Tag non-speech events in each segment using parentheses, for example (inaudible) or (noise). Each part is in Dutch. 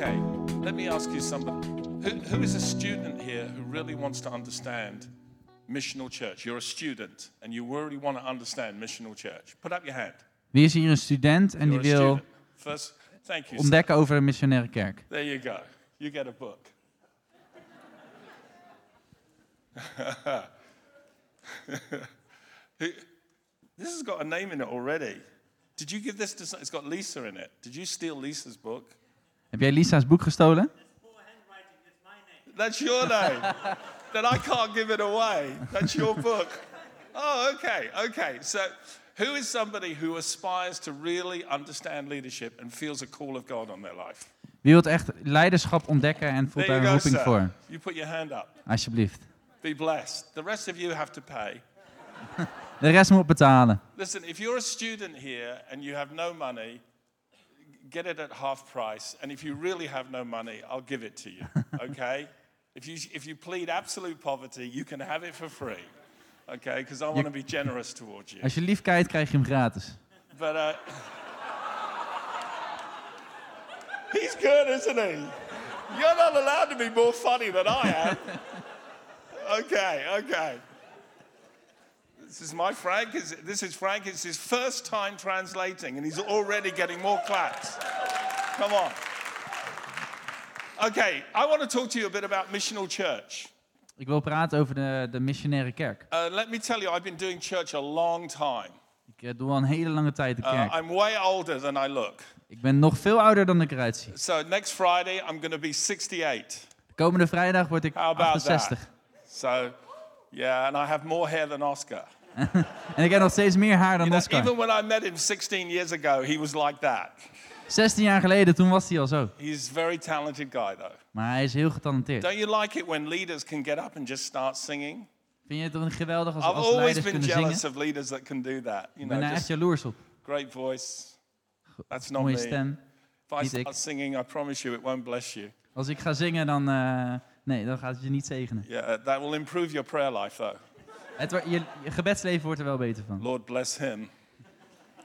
Okay, let me ask you somebody. Who, who is a student here who really wants to understand missional church? You're a student and you really want to understand missional church. Put up your hand. Wie is hier een student en die You're a wil. First, thank you. sir. ontdekken over een missionaire kerk? There you go. You get a book. (laughs) This has got a name in it already. Did you give this to? It's got Lisa in it. Did you steal Lisa's book? Heb jij Lisa's boek gestolen? That's your name. then I can't give it away. That's your book. Oh, okay, okay. So, who is somebody who aspires to really understand leadership and feels a call of God on their life? Wie wilt echt leiderschap ontdekken en voelt daar you een roeping sir. voor? You put your hand up. Alsjeblieft. Be blessed. The rest of you have to pay. (laughs) De rest moet betalen. Listen, if you're a student here and you have no money, get it at half price. And if you really have no money, I'll give it to you. (laughs) Okay? if you if you plead absolute poverty, you can have it for free. Okay? Because I want to be generous towards you. Als je lief kijkt, krijg je hem gratis. But uh, he's good, isn't he? You're not allowed to be more funny than I am. (laughs) okay, okay. This is my Frank. This is Frank. It's his first time translating, and he's already getting more claps. Come on. Okay, I want to talk to you a bit about missional church. Ik wil praten over de, de missionaire kerk. Uh, let me tell you, I've been doing church a long time. Ik eh, doe al een hele lange tijd de Uh, kerk. I'm way older than I look. Ik ben nog veel ouder dan ik eruit zie. So next Friday, I'm going to be 68. Komende vrijdag word ik How about 68. that? So, yeah, and I have more hair than Oscar. (laughs) En ik heb nog steeds meer haar dan You know, Oscar. even when I met him 16 years ago, he was like that. 16 jaar geleden, toen was hij al zo. He's a very talented guy, though. Maar hij is heel getalenteerd. Don't you like it when leaders can get up and just start singing? Vind je het toch geweldig als, I've als always leiders been kunnen jealous zingen? of leaders that can do that. You Ik ben daar echt jaloers op. great voice. That's not Mooie me. stem. If I ik. start singing, I promise you, it won't bless you. Als ik ga zingen, dan, eh, nee, dan gaat het je niet zegenen. Yeah, uh, that will improve your prayer life, though. Het, je, je gebedsleven wordt er wel beter van. Lord bless him.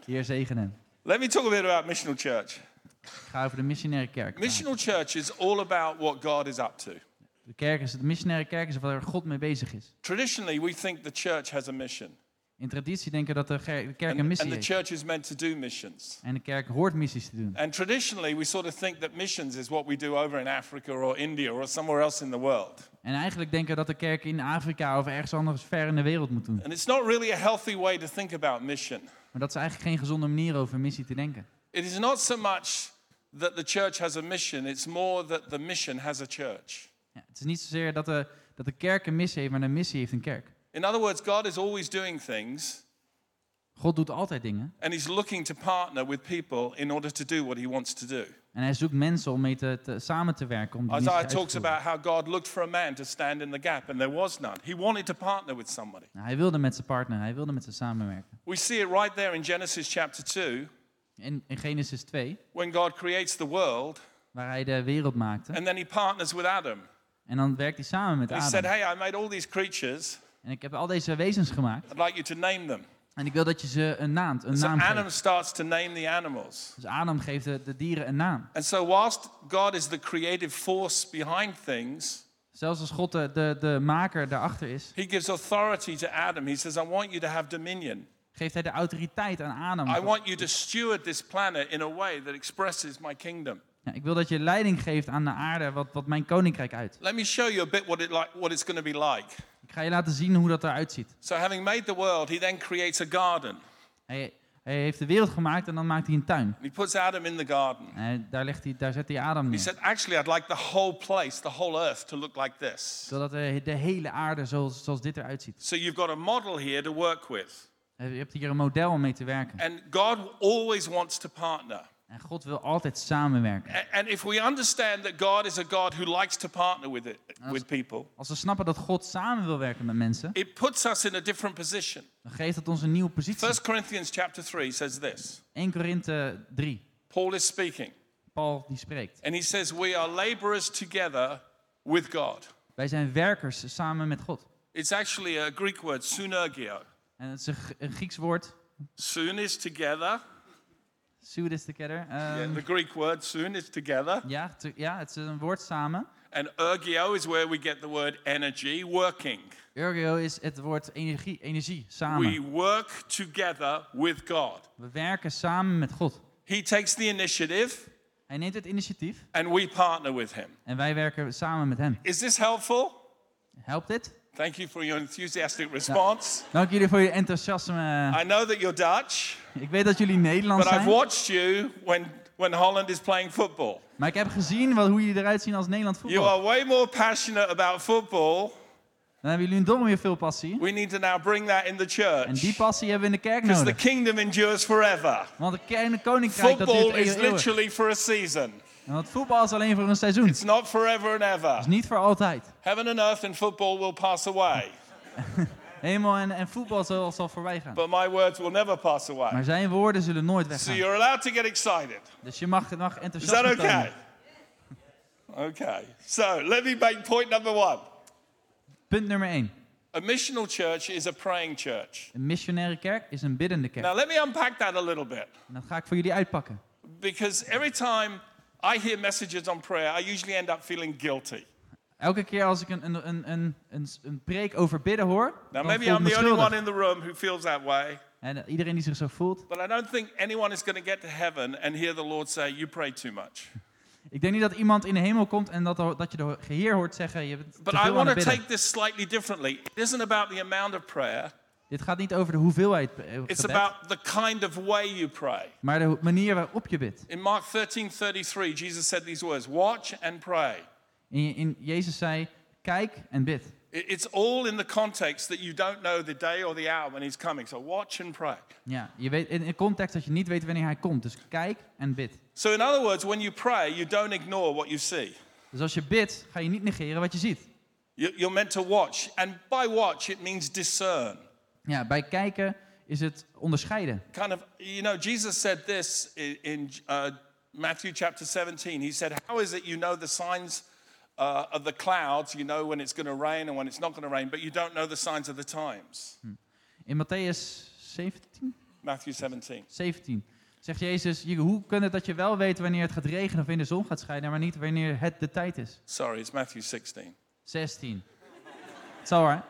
Heer zegen hem. Let me talk a bit about missional church. Ik ga over de missionaire kerk. Missional church is all about what God is up to. De, kerk is, de missionaire kerk is waar God mee bezig is. Traditionally, we think the church has a mission. In traditie denken dat de, kerk een missie and the heeft. church is meant to do missions. En de kerk hoort missies te doen. And traditionally, we sort of think that missions is what we do over in Africa or India or somewhere else in the world. En eigenlijk denken we dat de kerk in Afrika of ergens anders ver in de wereld moet doen. And it's not really a healthy way to think about mission. Maar dat is eigenlijk geen gezonde manier over missie te denken. It is not so much that the church has a mission, it's more that the mission has a church. Ja, het is niet zozeer dat de, dat de kerk een missie heeft, maar de missie heeft een kerk. In other words, God is always doing things God doet altijd dingen. and He's looking to partner with people in order to do what He wants to do. En hij zoekt mensen om mee te, te- samen te werken. Om die Isaiah te talks about how God looked for a man to stand in the gap, and there was none. He wanted to partner with somebody. Nou, hij wilde met zijn partner, hij wilde met ze samenwerken. We see it right there in Genesis chapter 2 In, in Genesis 2, when God creates the world waar hij de wereld maakte. and then He partners with Adam. En dan werkt hij samen met He said, Adam. Hey, I made all these creatures. En ik heb al deze wezens gemaakt. I'd like you to name them. En ik wil dat je ze een naam, een So naam Adam geeft. starts to name the animals. Dus Adam geeft de, de dieren een naam. And so, whilst God is the creative force behind things, Zelfs als God de, de, de maker daarachter is, He gives authority to Adam. He says, I want you to have dominion. geeft hij de autoriteit aan Adam. I want you to steward this planet in a way that expresses my kingdom. Ja, ik wil dat je leiding geeft aan de aarde, wat, wat mijn koninkrijk uit. Let me show you a bit what, it like, what it's going to be like. Ik ga je laten zien hoe dat eruit ziet. So, having made the world, He then creates a garden. Hij, hij heeft de wereld gemaakt en dan maakt hij een tuin. He puts Adam in the garden. En daar, legt hij, daar zet hij Adam He neer. said, Actually, I'd like the whole place, the whole earth, to look like this. Zodat de, de hele aarde zoals, zoals dit eruit ziet. So, you've got a model here to work with. Je hebt hier een model om mee te werken. And God always wants to partner. En God wil altijd samenwerken. And if we understand that God is a God who likes to partner with, it, with people, Als we snappen dat God samen wil werken met mensen, it puts us in a different position. dan geeft dat ons een nieuwe positie. 1 Corinthians chapter 3 says this 1 Korinthe 3. Paul is speaking, Paul die spreekt. and he says, We are laborers together with God. Wij zijn werkers samen met God. It's actually a Greek word, synergio. En het is een Grieks woord. Soon is together, Soon is together. Yeah, Ehm, the Greek word soon is together. ja, ja, het is een woord samen. And ergio is where we get the word energy, working. Ergo is het woord energie, energie, samen. We work together with God. We werken samen met God. He takes the initiative Hij neemt het initiatief and we partner with him. en wij werken samen met hem. Is this helpful? Helpt dit? Thank you for your enthusiastic response. Dank jullie voor je enthousiasme. I know that you're Dutch, Ik weet dat jullie Nederlands but I've zijn, watched you when, when Holland is playing football. maar ik heb gezien wat, hoe jullie eruit zien als Nederland You voetbal. are way more passionate about football. Dan hebben jullie een domme weer veel passie. We need to now bring that in the En church. die passie hebben we in de kerk Because the nodig. kingdom endures forever. Want de koninkrijk dat duurt Football is literally for a season. Want voetbal is alleen voor een seizoen. Het It's not forever and ever. is niet voor altijd. Heaven and earth and football will pass away, (laughs) Hemel en, en voetbal zal, zal voorbij gaan. but my words will never pass away. Maar zijn woorden zullen nooit So weggaan. you're allowed to get excited. Dus je mag, mag Is enthousiast that tonen. okay? (laughs) Okay. So let me make point number one. Punt nummer 1. A missional church is a praying church. Een missionaire kerk is een biddende kerk. Now let me unpack that a little bit. En dat ga ik voor jullie uitpakken. Because every time I hear messages on prayer, I usually end up feeling guilty. Elke keer als ik een, een, een, een, een, een preek over bidden hoor, Now dan maybe voel ik I'm me the only schuldig. one in the room who feels that way, En uh, iedereen die zich zo voelt. but I don't think anyone is going to get to heaven and hear the Lord say, You pray too much. Ik denk niet dat iemand in de hemel komt en dat, er- dat je de Heer hoort zeggen, je bent te But I veel aan want het to bidden. take this slightly differently. It isn't about the amount of prayer, Dit gaat niet over de hoeveelheid eh, it's about the kind of way you pray. maar de manier waarop je bidt. In Mark 13:33, Jesus said these words, "Watch and pray." In, in, Jezus zei, kijk en bid. It- It's all in the context that you don't know the day or the hour when he's coming. So watch and pray. Ja, je weet, in, in context dat je niet weet wanneer hij komt. Dus kijk en bid. So in other words, when you pray, you don't ignore what you see. Dus als je bidt, ga je niet negeren wat je ziet. You- You're meant to watch, and by watch it means discern. Ja, bij kijken is het onderscheiden. Kind of, you know, Jesus said this in, in uh, Matthew chapter 17. He said, "How is it you know the signs uh, of the clouds? You know when it's going to rain and when it's not going to rain, but you don't know the signs of the times." In Matthäus 17, Matthew 17. 17 zegt Jezus, je- hoe kan het dat je wel weet wanneer het gaat regenen of wanneer de zon gaat schijnen, maar niet wanneer het de tijd is? Sorry, it's Matthew 16. 16. It's alright.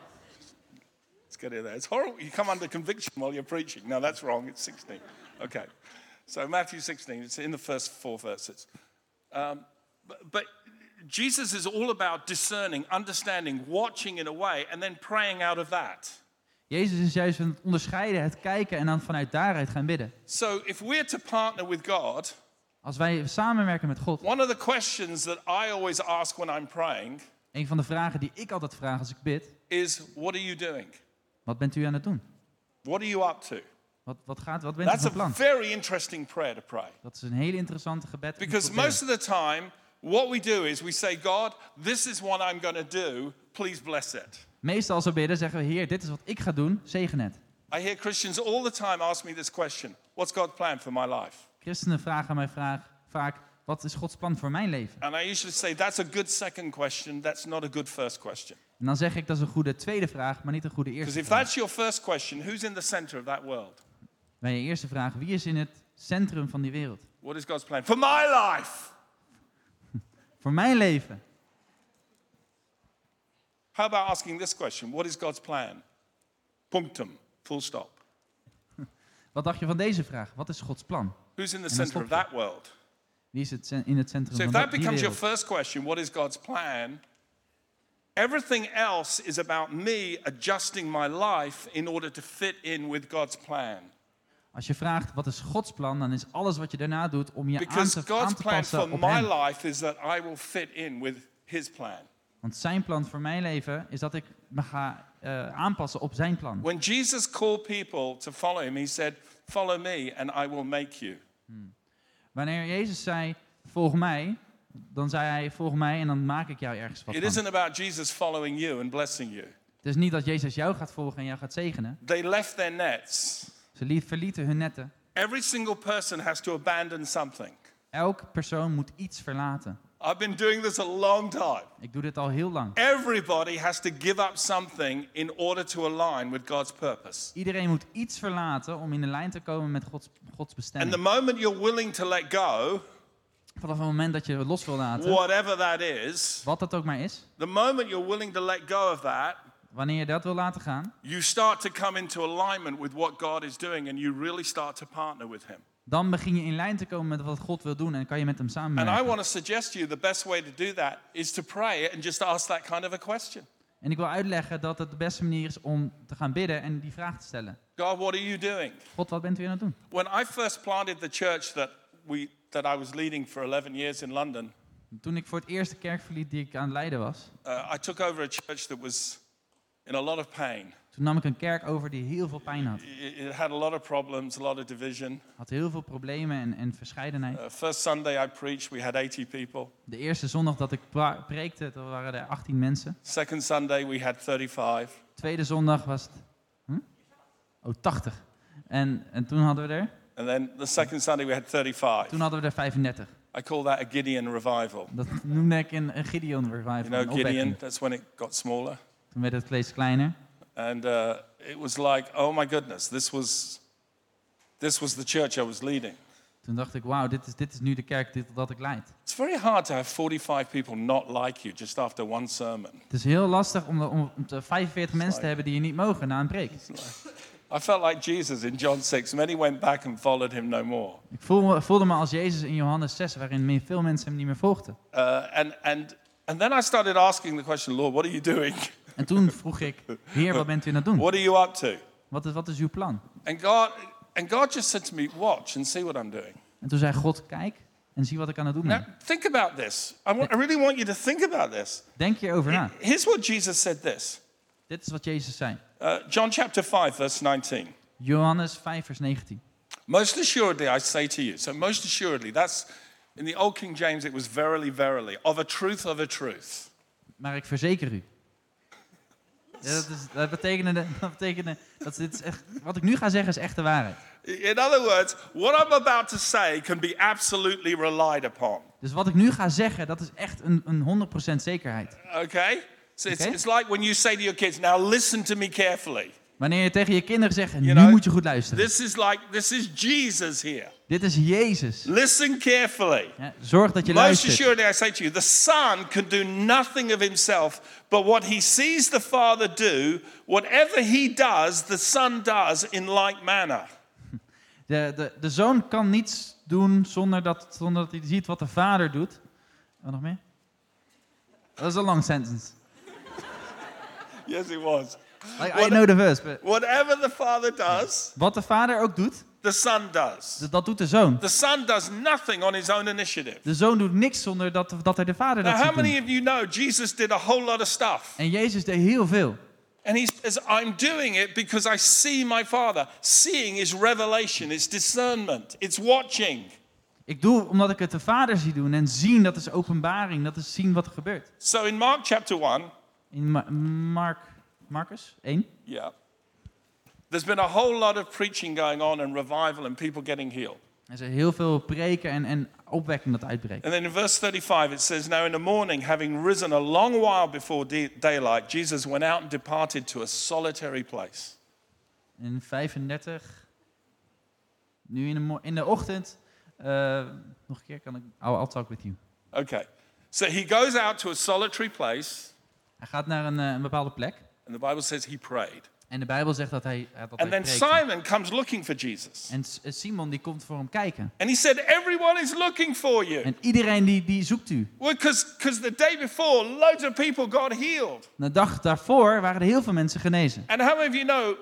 Let's get it there. It's horrible. You come under conviction while you're preaching. No, that's wrong. It's 16. Okay. So, Matthew 16, it's in the first four verses. Um, but, but Jesus is all about discerning, understanding, watching in a way, and then praying out of that. Jezus is juist van het onderscheiden, het kijken en dan vanuit daaruit gaan bidden. So, if we're to partner with God, Als wij samenwerken met God, one of the questions that I always ask when I'm praying een van de vragen die ik altijd vraag als ik bid, is, What are you doing? Wat bent u aan het doen? What are you up to? Wat, wat, gaat, wat bent u That's van a plan? very interesting prayer to pray. Dat is een hele interessante gebed. Because most of the time, what we do is we say, God, this is what I'm going to do. Please bless it. Meestal als we bidden zeggen we, Heer, dit is wat ik ga doen, zegen het. I hear Christians all the time ask me this question What's God's plan for my life? Christenen vragen mij vraag, vaak, wat is Gods plan voor mijn leven? And I usually say, That's a good second question. That's not a good first question. En dan zeg ik, dat is een goede tweede vraag, maar niet een goede Because eerste if vraag. that's your first question, who's in the center of that world? Bij je eerste vraag, wie is in het centrum van die wereld? What is God's plan for my life? (laughs) Voor mijn leven. How about asking this question What is God's plan? Punctum, full stop. (laughs) Wat dacht je van deze vraag? Wat is Gods plan? Who's in the center of that world? Wie is het in het centrum So if van that dat- die becomes your first question, what is God's plan? Everything else is about me adjusting my life in order to fit in with God's plan. Als je vraagt, wat is Gods plan? Dan is alles wat je daarna doet om je aan Because te, aan God's te plan passen for op my hem. life is that I will fit in with His plan. Want zijn plan voor mijn leven is dat ik me ga eh, aanpassen op zijn plan. When Jesus called people to follow Him, He said, Follow me and I will make you. Wanneer Jezus zei, volg mij, dan zei hij, volg mij en dan maak ik jou ergens wat It van. isn't about Jesus following you and blessing you. Het is niet dat Jezus jou gaat volgen en jou gaat zegenen. They left their nets. Ze liet- verlieten hun netten. Every single person has to abandon something. Elk persoon moet iets verlaten. I've been doing this a long time. Ik doe dit al heel lang. Everybody has to give up something in order to align with God's purpose. Iedereen moet iets verlaten om in de lijn te komen met Gods, Gods And the bestemming. moment you're willing to let go, Vanaf het moment dat je los wil laten, whatever that is, wat dat ook maar is, the moment you're willing to let go of that, wanneer je dat wil laten gaan, you start to come into alignment with what God is doing and you really start to partner with Him. Dan begin je in lijn te komen met wat God wil doen en kan je met hem And I samenwerken. want to suggest to you the best way to do that is to pray and just ask that kind of a question En ik wil uitleggen dat het de beste manier is om te gaan bidden en die vraag te stellen. God, what are you doing? God, wat bent u aan het doen? When I first planted the church that, we, that I was leading for 11 years in London, Toen ik voor het eerst de kerk verliet die ik aan het leiden was, uh, I took over a church that was in a lot of pain. Toen nam ik een kerk over die heel veel pijn had. It, had a lot of problems, a lot of division. Had heel veel problemen en, en verscheidenheid. Uh, first Sunday I preached, we had 80 people. De eerste zondag dat ik preekte, toen waren er 18 mensen. Second Sunday we had 35. Tweede zondag was het... Hm? Oh, 80. En, en toen hadden we er... And then the second Sunday we had 35. Toen hadden we er 35. I call that a Gideon revival. Dat noemde ik een, een Gideon revival. You know. Gideon, that's when it got smaller. Toen werd het vlees kleiner. And uh, it was like, oh my goodness, this was, this was the church I was leading. Toen dacht ik, wauw, dit is, dit is nu de kerk dit, dat ik leid. It's very hard to have 45 people not like you just after one sermon. Het is heel lastig om, om, om te 45 mensen te hebben die je niet mogen na een preek. I felt like Jesus in John 6. Many went back and followed him no more. Ik voelde, voelde me als Jezus in Johannes 6, waarin veel mensen hem niet meer volgden. Uh, and, and, and then I started asking the question, Lord, what are you doing? (laughs) En toen vroeg ik, Heer, wat bent u aan het doen? What are you up to? Wat is, wat is uw plan? And God, and God just said to me, watch and see what I'm doing. En toen zei God, kijk en zie wat ik aan het doen Now, ben. think about this. I really want you to think about this. Denk hierover na. Here's what Jesus said this. Dit is wat Jezus zei. Uh, John chapter 5, verse 19. Johannes 5, vers 19. Most assuredly, I say to you. So, most assuredly, that's in the Old King James, it was verily, verily, of a truth, of a truth. Maar ik verzeker u. Ja, dat, is, dat betekende, (laughs) dat betekende dat dit is echt, wat ik nu ga zeggen is echt de waarheid. In other words, what I'm about to say can be absolutely relied upon. Dus wat ik nu ga zeggen, dat is echt een, een 100% zekerheid. Okay? So it's, Okay. it's like when you say to your kids, now listen to me carefully. Wanneer je tegen je kinderen zegt, nu know, moet je goed luisteren. This is like, this is Jesus here. Dit is Jezus. Listen carefully. Ja, zorg dat je Most luistert. assuredly, I say to you, the Son can do nothing of himself, but what he sees the Father do, whatever he does, the Son does in like manner. (laughs) De, de, de zoon kan niets doen zonder dat, zonder dat hij ziet wat de vader doet. Wat nog meer? Dat is een long sentence. Yes, it was. I, I know the verse, but Whatever the Father does, wat de vader ook doet, the Son does. dat doet de zoon. The Son does nothing on his own initiative. De zoon doet niks zonder dat, dat hij de vader Now, dat how doen. many of you know Jesus did a whole lot of stuff? En Jezus deed heel veel. And he says, I'm doing it because I see my Father. Seeing is revelation, it's discernment, it's watching. Ik doe omdat ik het de vader zie doen. En zien, dat is openbaring. Dat is zien wat er gebeurt. So in Mark chapter 1, In Ma- Mark, Marcus 1. yeah, there's been a whole lot of preaching going on and revival and people getting healed. Er is heel veel preken en, en opwekking dat uitbreekt. And then in verse 35, it says, Now in the morning, having risen a long while before day- daylight, Jesus went out and departed to a solitary place. In 35. Nu in de, in de ochtend. eh, nog een keer kan ik. I'll, I'll talk with you. Okay. So he goes out to a solitary place, Hij gaat naar een, eh, een bepaalde plek. And the Bible says he prayed. En de Bijbel zegt dat hij, dat And hij then preekte. Simon comes looking for Jesus. En S- eh, Simon die komt voor hem kijken. And he said, Everyone is looking for you. En iedereen die, die zoekt u. Because the day before, loads of people got healed. De dag daarvoor waren er heel veel mensen genezen. And how many of you know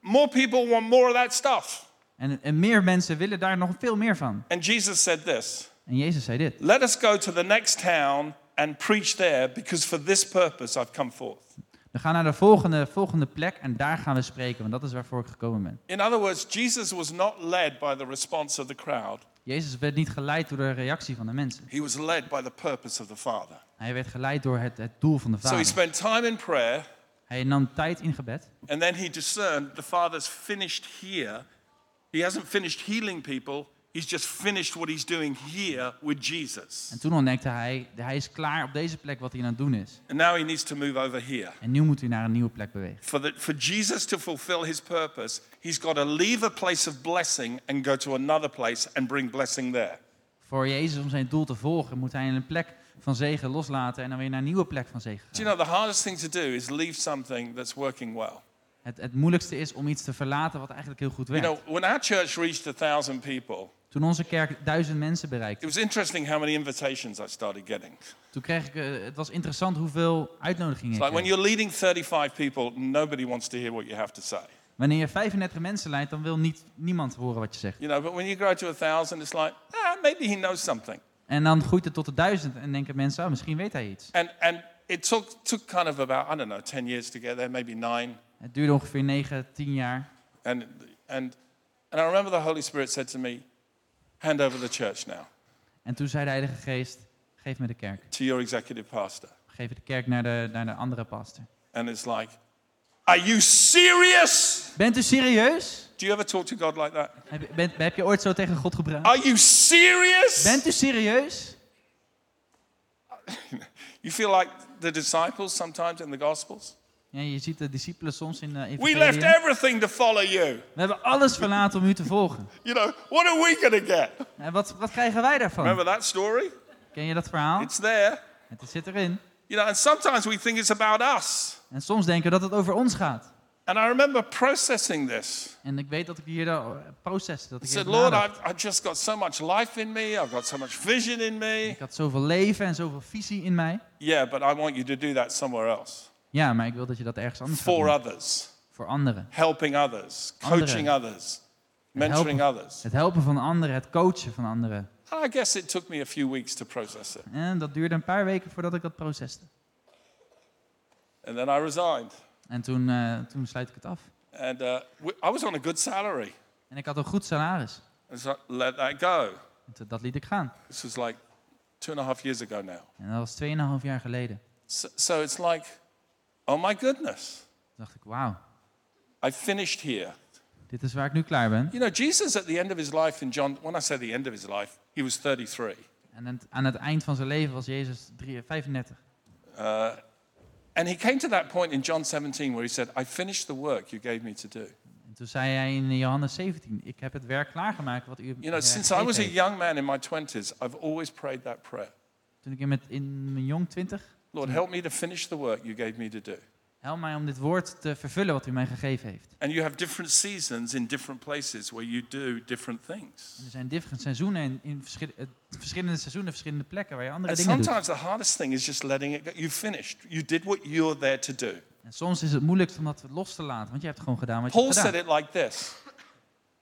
more people want more of that stuff? En, en meer mensen willen daar nog veel meer van. And Jesus said this En Jezus zei dit. Let us go to the next town and preach there, because for this purpose I've come forth. We gaan naar de volgende, volgende plek en daar gaan we spreken, want dat is waarvoor ik gekomen ben. In other words, Jesus was not led by the response of the crowd, Jezus werd niet geleid door de reactie van de mensen. he was led by the purpose of the Father. Hij werd geleid door het, het doel van de So he Vader. spent time in prayer, Hij nam tijd in gebed. and then he discerned the Father's finished here. He hasn't finished healing people, he's just finished what he's doing here with Jesus. En toen ontdekte hij, hij is klaar op deze plek wat hij aan het doen is. And now he needs to move over here. En nu moet hij naar een nieuwe plek bewegen. For, the, for Jesus to fulfill his purpose, he's got to leave a place of blessing and go to another place and bring blessing there. Voor Jezus om zijn doel te volgen moet hij een plek van zegen loslaten en dan weer naar een nieuwe plek van zegen Do gaan. you know, the hardest thing to do is leave something that's working well. Het, het moeilijkste is om iets te verlaten wat eigenlijk heel goed You werkt. know, when our church reached a thousand people, Toen onze kerk duizend mensen it bereikte, was interesting how many invitations I started getting. toen kreeg ik, eh, het was interessant hoeveel uitnodigingen It's ik like when you're leading 35 people, nobody wants to hear what you have to say. Wanneer je 35 mensen leidt, dan wil niet, niemand horen wat je zegt. You know, but when you grow to a thousand, it's like, ah, maybe he knows something. En dan groeit het tot de duizend en denken mensen, oh, misschien weet hij iets. And, and it took, took kind of about, I don't know, 10 years to get there, maybe nine. Het duurde ongeveer 9, 10 jaar. And, and, and I remember the Holy Spirit said to me, hand over the church now En toen zei de Heilige Geest, geef me de kerk. to your executive pastor. Geef de kerk naar de, naar de andere pastor. And it's like, are you serious? Bent u serieus? Do you ever talk to God like that? Heb, heb je ooit zo tegen God gepraat? Are you serious? Bent u serieus? (laughs) You feel like the disciples sometimes in the Gospels? Ja, je ziet de discipelen soms in uh, We left everything to follow you. We hebben alles verlaten om u te volgen. You know, what are we going to get? En wat, wat krijgen wij daarvan? Remember that story? Ken je dat verhaal? It's there. Het zit erin. You know, and sometimes we think it's about us. En soms denken we dat het over ons gaat. And I remember processing this. En ik weet dat ik hier uh, proces, dat I ik said, Lord. I've, I've just got so much life in me. I've got so much vision in me. Ik had zoveel leven en zoveel visie in mij. Yeah, but I want you to do that somewhere else. Ja, maar ik wil dat je dat ergens anders gaat For doen. others, Voor anderen. helping others, Anderen. coaching others, mentoring others. Het helpen van anderen, het coachen van anderen. And I guess it took me a few weeks to process it. En dat duurde een paar weken voordat ik dat proceste. And then I resigned. En toen, eh, toen sluit ik het af. And uh, I was on a good salary. En ik had een goed salaris. And so I let that go. En dat liet ik gaan. This was like two and a half years ago now. En dat was 2,5 jaar geleden. So, so it's like, oh my goodness, Toen dacht ik, wauw, I finished here. dit is waar ik nu klaar ben. You know, Jesus at the end of his life in John, when I say the end of his life, he was 33. En aan het- eind van zijn leven was Jezus drie- 35. Uh, and he came to that point in John 17 where he said, I finished the work you gave me to do. En toen zei hij in Johannes 17, ik heb het werk klaargemaakt wat u You know, since I was a young man in my 20s, I've always prayed that prayer. Toen ik in, mijn jong 20, Lord, help me to finish the work you gave me to do. help mij om dit woord te vervullen wat u mij gegeven heeft. And you have different seasons in different places where you do different things. En er zijn different seizoenen en in verschil- eh, verschillende seizoenen, verschillende plekken waar je andere And dingen doet. sometimes the hardest thing is just letting it go. You finished. You did what you're there to do. En soms is het moeilijkst om dat los te laten, want je hebt gewoon gedaan wat je Paul hebt said it like this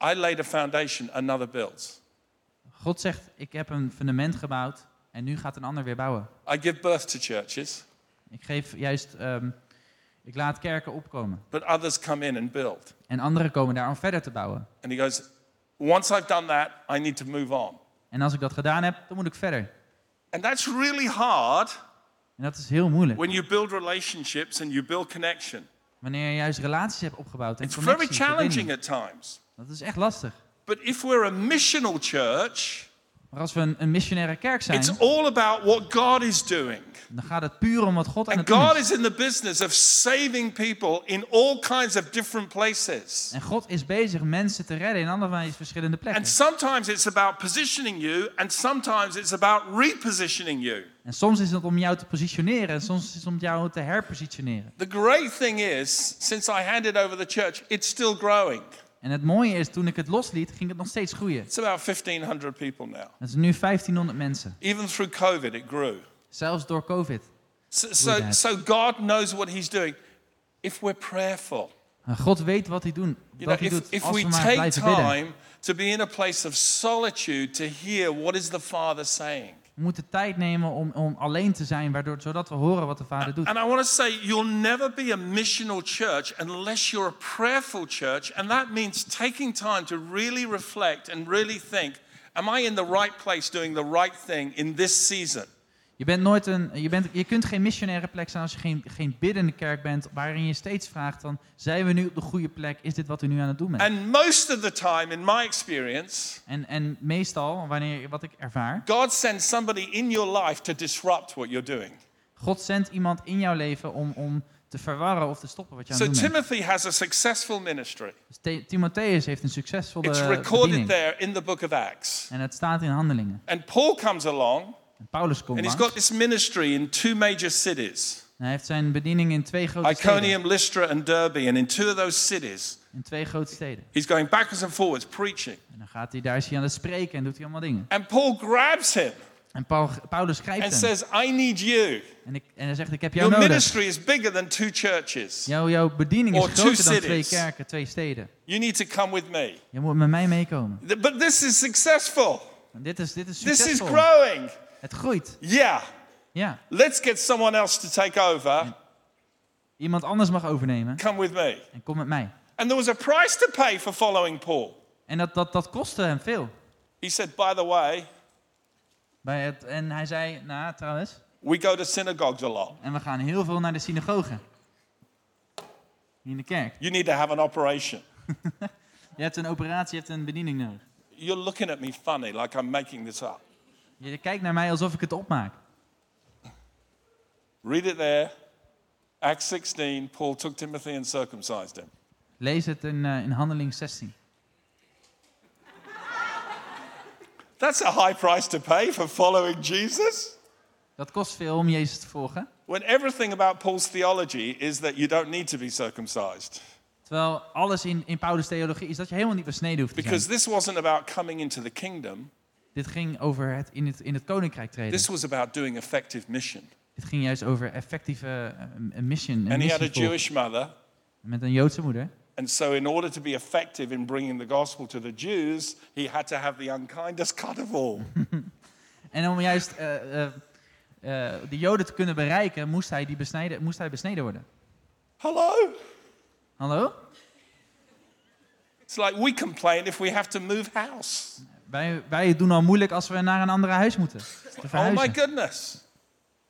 I laid a foundation, another builds. God zegt, ik heb een fundament gebouwd en nu gaat een ander weer bouwen. I give birth to churches, Ik geef juist, ehm, ik laat kerken opkomen. but others come in and build. En anderen komen daar om verder te bouwen. And he goes, Once I've done that, I need to move on. En als ik dat gedaan heb, dan moet ik verder. And that's really hard En dat is heel moeilijk. when you build relationships and you build connection. Wanneer je juist relaties hebt opgebouwd en It's very challenging at times. Dat is echt lastig. But if we're a missional church, Maar als we een, een missionaire kerk zijn, it's all about what God is doing. dan gaat het puur om wat God aan And het doen God is. is in the business of saving people in all kinds of different places. En God is bezig mensen te redden in allerlei verschillende plekken. And sometimes it's about positioning you, and sometimes it's about repositioning you. En soms is het om jou te positioneren en soms is het om jou te herpositioneren. The great thing is, since I handed over the church, it's still growing. En het mooie is, toen ik het losliet, ging het nog steeds groeien. It's about 1,500 people now. Het is nu 1500 mensen. Even through COVID, it grew. Zelfs door COVID. So, so, so God knows what He's doing if we're prayerful. God weet wat hij, doen, You wat know, hij if, doet if als we we maar take blijven bidden. time to be in a place of solitude to hear what is the Father saying. We moeten tijd nemen om, om alleen te zijn, waardoor, zodat we horen wat de Vader doet. And I want to say, you'll never be a missional church unless you're a prayerful church. And that means taking time to really reflect and really think Am I in the right place doing the right thing in this season? Je, bent nooit een, je, bent, je kunt geen missionaire plek zijn als je geen, geen biddende kerk bent, waarin je steeds vraagt dan, zijn we nu op de goede plek? Is dit wat u nu aan het doen bent? And most of the time, in my experience, En, en meestal, wanneer, wat ik ervaar, God sends somebody in your life to disrupt what you're doing. God zendt iemand in jouw leven om, om te verwarren of te stoppen wat je aan So het doen bent. Timothy has a successful ministry. Dus Ti- Timotheus heeft een succesvolle It's recorded bediening. there in the book of Acts. En het staat in handelingen. And Paul comes along Paulus komt and he's got this ministry in two major cities En hij heeft zijn bediening in twee grote steden. Iconium, Lystra, and Derbe. And in two of those cities, In twee grote steden. he's going backwards and forwards preaching. En dan gaat hij, daar is hij aan het spreken en doet hij allemaal dingen. And Paul grabs him En Paul, Paulus grijpt and hem. says, I need you. En, ik, en hij zegt, ik heb jou Your nodig. ministry is bigger than two churches. Jouw, jouw bediening is Or groter dan twee kerken, twee steden. You need to come with me. Je moet met mij meekomen. But this is successful. En dit is, dit is This is succesvol. growing. Het groeit. Yeah. Ja. Let's get someone else to take over. Iemand anders mag overnemen. Come with me. En kom met mij. And there was a price to pay for following Paul. En dat, dat, dat kostte hem veel. He said, By the way, Bij het, en hij zei, nou trouwens, we go to synagogues a lot. en we gaan heel veel naar de synagoge. Hier in de kerk. You need to have an operation. (laughs) Je hebt een operatie, je hebt een bediening nodig. You're looking at me funny, like I'm making this up. Je kijkt naar mij alsof ik het opmaak. Read it there. Acts 16, Paul took Timothy and circumcised him. Lees het in, eh, in Handeling 16. That's a high price to pay for following Jesus. Dat kost veel om Jezus te volgen. When everything about Paul's theology is that you don't need to be circumcised. Terwijl alles in, in Paulus' theologie is dat je helemaal niet besneden hoeft te zijn. Because this wasn't about coming into the kingdom, Dit ging over het in, het in het koninkrijk treden. this was about doing effective mission. Dit ging juist over effectieve een mission. And he had a. Jewish mother. Met een Joodse moeder. And so, in order to be effective in bringing the gospel to the Jews, he had to have the unkindest cut of all. (laughs) En om juist eh, eh, de Joden te kunnen bereiken, moest hij, die besneden, moest hij besneden worden. Hello? Hallo? It's like we complain if we have to move house. Wij, wij doen al moeilijk als we naar een andere huis moeten. Te Oh my goodness.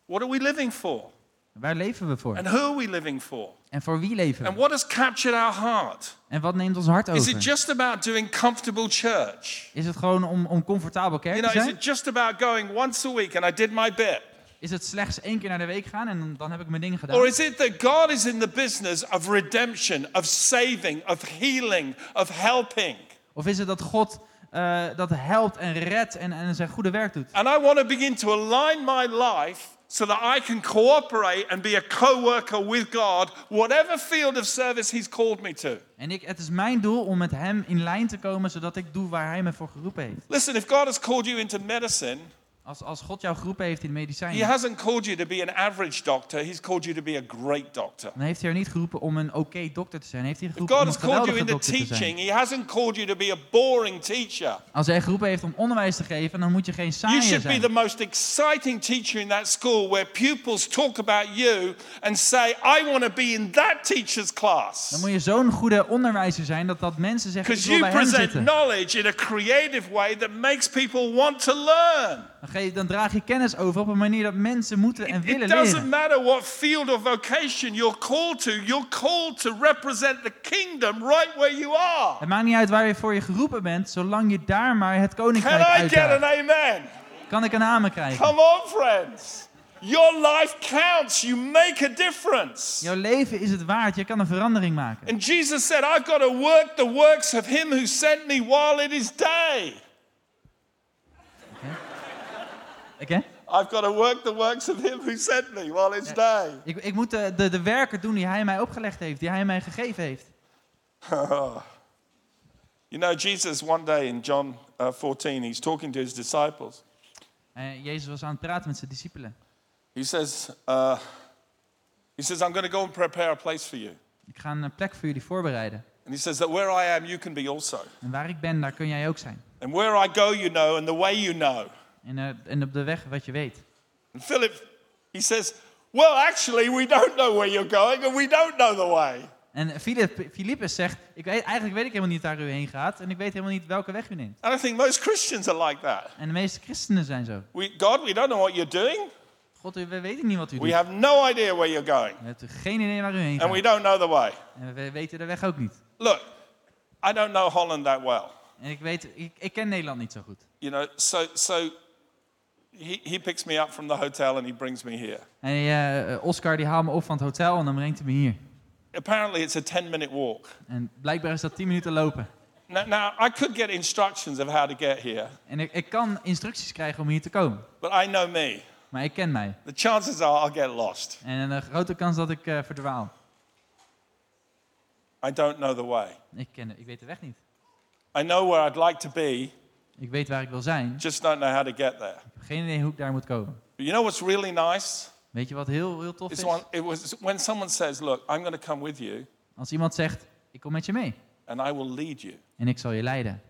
What are we living for? Waar leven we voor? And who are we living for? En voor wie leven And we? what has captured our heart? En wat neemt ons hart Is it over? just about doing comfortable church? Is het gewoon om, om comfortabel kerk You te know, is zijn? it just about going once a week and I did my bit? Is het slechts één keer naar de week gaan en dan- dan heb ik mijn dingen gedaan? Or is it that God is in the business of redemption, of saving, of healing, of helping? Of is het dat God eh, dat helpt en redt en, en zijn goede werk doet? And I want to begin to align my life so that I can cooperate and be a co worker with God, whatever field of service He's called me to. En ik, het is mijn doel om met hem in lijn te komen, zodat ik doe waar hij me voor geroepen heeft. Listen, if God has called you into medicine, Als, als God jou geroepen heeft in He medicijnen, hasn't called you to be an average doctor, He's called you to be a great doctor. dan heeft hij er niet geroepen om een oké dokter te zijn. Heeft hij geroepen God om een has called you geweldige dokter te zijn. teaching, He hasn't called you to be a boring teacher. Als hij geroepen heeft om onderwijs te geven, dan moet je geen You saaier should be zijn. the most exciting teacher in that school where pupils talk about you and say, I want to be in that teacher's class. Dan moet je zo'n goede onderwijzer zijn dat, dat mensen zeggen, ik Because wil you bij hem present zitten. knowledge in a creative way that makes people want to learn. Dan, ge- dan draag je kennis over op een manier dat mensen moeten en willen It doesn't leren. matter what field of vocation you're called to, you're called to represent the kingdom right where you are. Het maakt niet uit waar je voor je geroepen bent, zolang je daar maar het Can koninkrijk I get an amen? Kan ik een amen krijgen? Come on, friends. Your life counts. You make a difference. Jouw leven is het waard, je kan een verandering maken. And Jesus said, I've got to work the works of him who sent me while it is day. Oké? I've got to work the works of him who sent me while it's day. Ik, ik moet de, de, de werken doen die hij mij opgelegd heeft, die hij mij gegeven heeft. (laughs) You know, Jesus, one day in John uh, 14, he's talking to his disciples. Jezus was aan het praten met zijn discipelen. He says, uh, he says, I'm going to go and prepare a place for you. Ik ga een plek voor jullie voorbereiden. And he says that where I am, you can be also. En waar ik ben, daar kun jij ook zijn. And where I go, you know, and the way you know. En, eh, en op de weg wat je weet. Philip, he says, well, actually, we don't know where you're going and we don't know the way. En Philip, Philippus zegt, ik weet, eigenlijk weet ik helemaal niet waar u heen gaat. En ik weet helemaal niet welke weg u neemt. And I think most Christians are like that. En de meeste christenen zijn zo. We, God, we don't know what you're doing. God, we weten niet wat u We doet. have no idea where you're going. We hebben geen idee waar u heen And we gaat. don't know the way. En we weten de weg ook niet. Look, I don't know Holland that well. En ik weet, ik, ik ken Nederland niet zo goed. You know, so, so he, he picks me up from the hotel and he brings me here. En eh, Oscar die haalt me op van het hotel en dan brengt hij me hier. Apparently, it's a 10 minute walk. En blijkbaar is dat 10 minuten lopen. Now, now, I could get instructions of how to get here, En ik, ik kan instructies krijgen om hier te komen. but I know me. Maar ik ken mij. The chances are I'll get lost. En een grote kans dat ik eh, verdwaal. I don't know the way. Ik, ken, ik weet de weg niet. I know where I'd like to be, Ik weet waar ik wil zijn. Ik just don't know how to get there. heb geen idee hoe ik daar moet komen. But you know what's really nice? Weet je wat heel, heel tof is? one, it was when someone says, Look, I'm going to come with you Als iemand zegt, ik kom met je mee. and I will lead you En ik zal je leiden.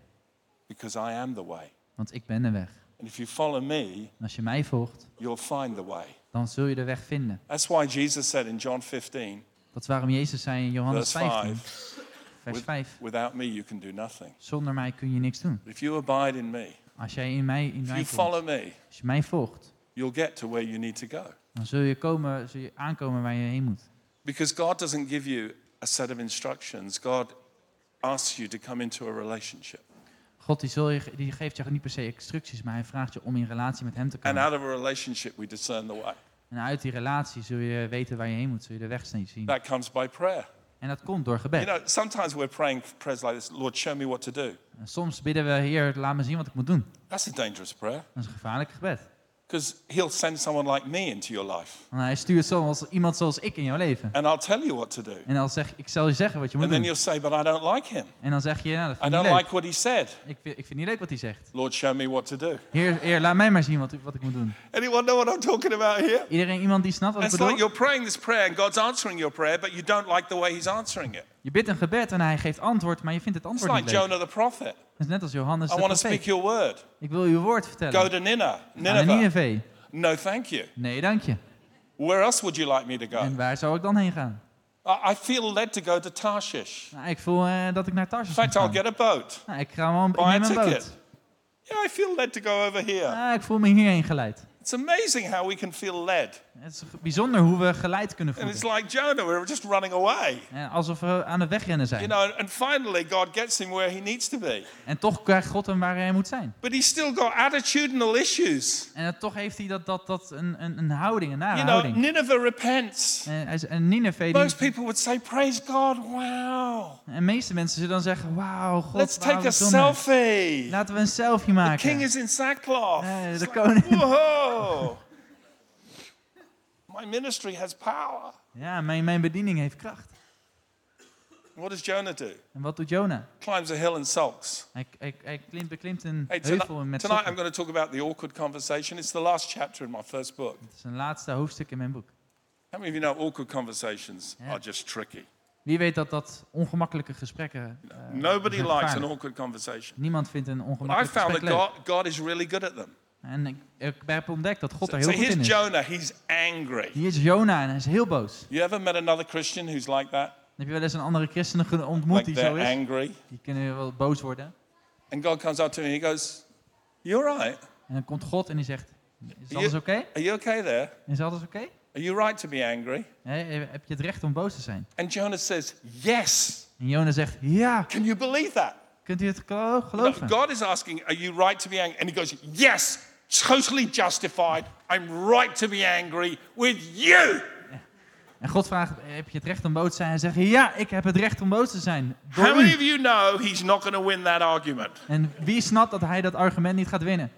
because I am the way. Want ik ben de weg. And if you follow me, En als je mij volgt, you'll find the way. dan zul je de weg vinden. That's why Jesus said in John 15, Dat is waarom Jezus zei in Johannes verse 15, 5, vers with- 5. Without me, you can do nothing. Zonder mij kun je niks doen. If you abide in me, Als jij in mij, in mij you follow me, als je mij volgt, you'll get to where you need to go. dan zul je, komen, zul je aankomen waar je heen moet. Because God doesn't give you a set of instructions, God asks you to come into a relationship. God die, zul je, die geeft je niet per se instructies, maar hij vraagt je om in relatie met hem te And komen. out of a relationship, we discern the way. En uit die relatie zul je weten waar je heen moet, zul je de weg zien. That comes by prayer. En dat komt door You gebed. know, sometimes we're praying prayers like this Lord, show me what to do. En soms bidden we, Heer, laat me zien wat ik moet doen. That's a dangerous prayer Dat is een gevaarlijk gebed. Because He'll send someone like me into your life. Want hij stuurt zoals, iemand zoals ik in jouw leven. And I'll tell you what to do. En dan zeg ik zal je zeggen wat je moet And then doen. you'll say, But I don't like Him. En dan zeg je, nou, dat I vind ik don't niet leuk. like what He said. Ik vind, ik vind niet leuk wat hij zegt. Lord, show me what to do. Heer, heer laat mij maar zien wat, wat ik moet doen. Anyone know what I'm talking about here? Iedereen, iemand die snapt wat ik It's like bedoel? you're praying this prayer and God's answering your prayer, but you don't like the way He's answering it. Je bidt een gebed en hij geeft antwoord, maar je vindt het It's antwoord like niet leuk. Jonah the prophet. Dat is net als Johannes I de want to speak profeet. your word. Ik wil uw woord Go vertellen. to Nineveh. Nineveh. Nineveh. No, thank you. Nee, dank je. Where else would you like me to go? En waar zou ik dan heen gaan? I feel led to go to Tarshish. Nou, ik voel eh, dat ik naar In Tarsus moet fact, I'll get a boat. Nou, ik ga Buy a ik neem een ticket. boot. Yeah, I feel led to go over here. Ah, ik voel me hierheen geleid. It's amazing how we can feel led. Het is bijzonder hoe we geleid kunnen And it's voelen. like Jonah, we're just running away. En alsof we aan het wegrennen You zijn. know, and finally, God gets him where he needs to be. En toch krijgt God hem waar hij moet zijn. But he's still got attitudinal issues. En toch heeft hij dat, dat, dat een, een, een houding, een nare You know, houding. Nineveh repents. En, en Nineveh, Most people would say, Praise God, wow. en de meeste mensen zullen dan zeggen, wauw, God, Let's take a selfie. Laten we een selfie The maken. king is in sackcloth. Eh, de like, koning. Whoa. My ministry has power. Ja, mijn, mijn bediening heeft kracht. What does Jonah do? En wat doet Jona? Climbs a hill and sulks. Hij, hij, hij klimt, beklimt een Hey, heuvel tonight, met tonight I'm going to talk about the awkward conversation. It's the last chapter in my first book. Het is een laatste hoofdstuk in mijn boek. How many of you know awkward conversations are just tricky? Wie weet dat dat ongemakkelijke gesprekken... eh, Nobody likes an awkward conversation. Niemand vindt een But I ongemakkelijk found that gesprek. God, God is really good at them. En ik, ik heb ontdekt dat God So, er so heel goed in is. Jonah. He's angry. Hier is Jona en hij is heel boos. You ever met another Christian who's like that? Heb je wel eens een andere christen ontmoet Like die zo is? angry. Die kunnen wel boos worden. And God comes up to me and he goes, You alright? En dan komt God en die zegt, is alles oké? Are you okay there? Is alles oké? Are you right to be angry? Heb je het recht om boos te zijn? And Jonah says, Yes. En Jona zegt, ja, Can you believe that? kunt u het No, geloven? God is asking, Are you right to be angry? And he goes, Yes, totally justified. I'm right to be angry with you. En God vraagt, heb je het recht om boos te zijn? Hij zegt, ja, ik heb het recht om boos te zijn. Door How many of you know he's not going to win that argument? En wie snapt dat hij dat argument niet gaat winnen?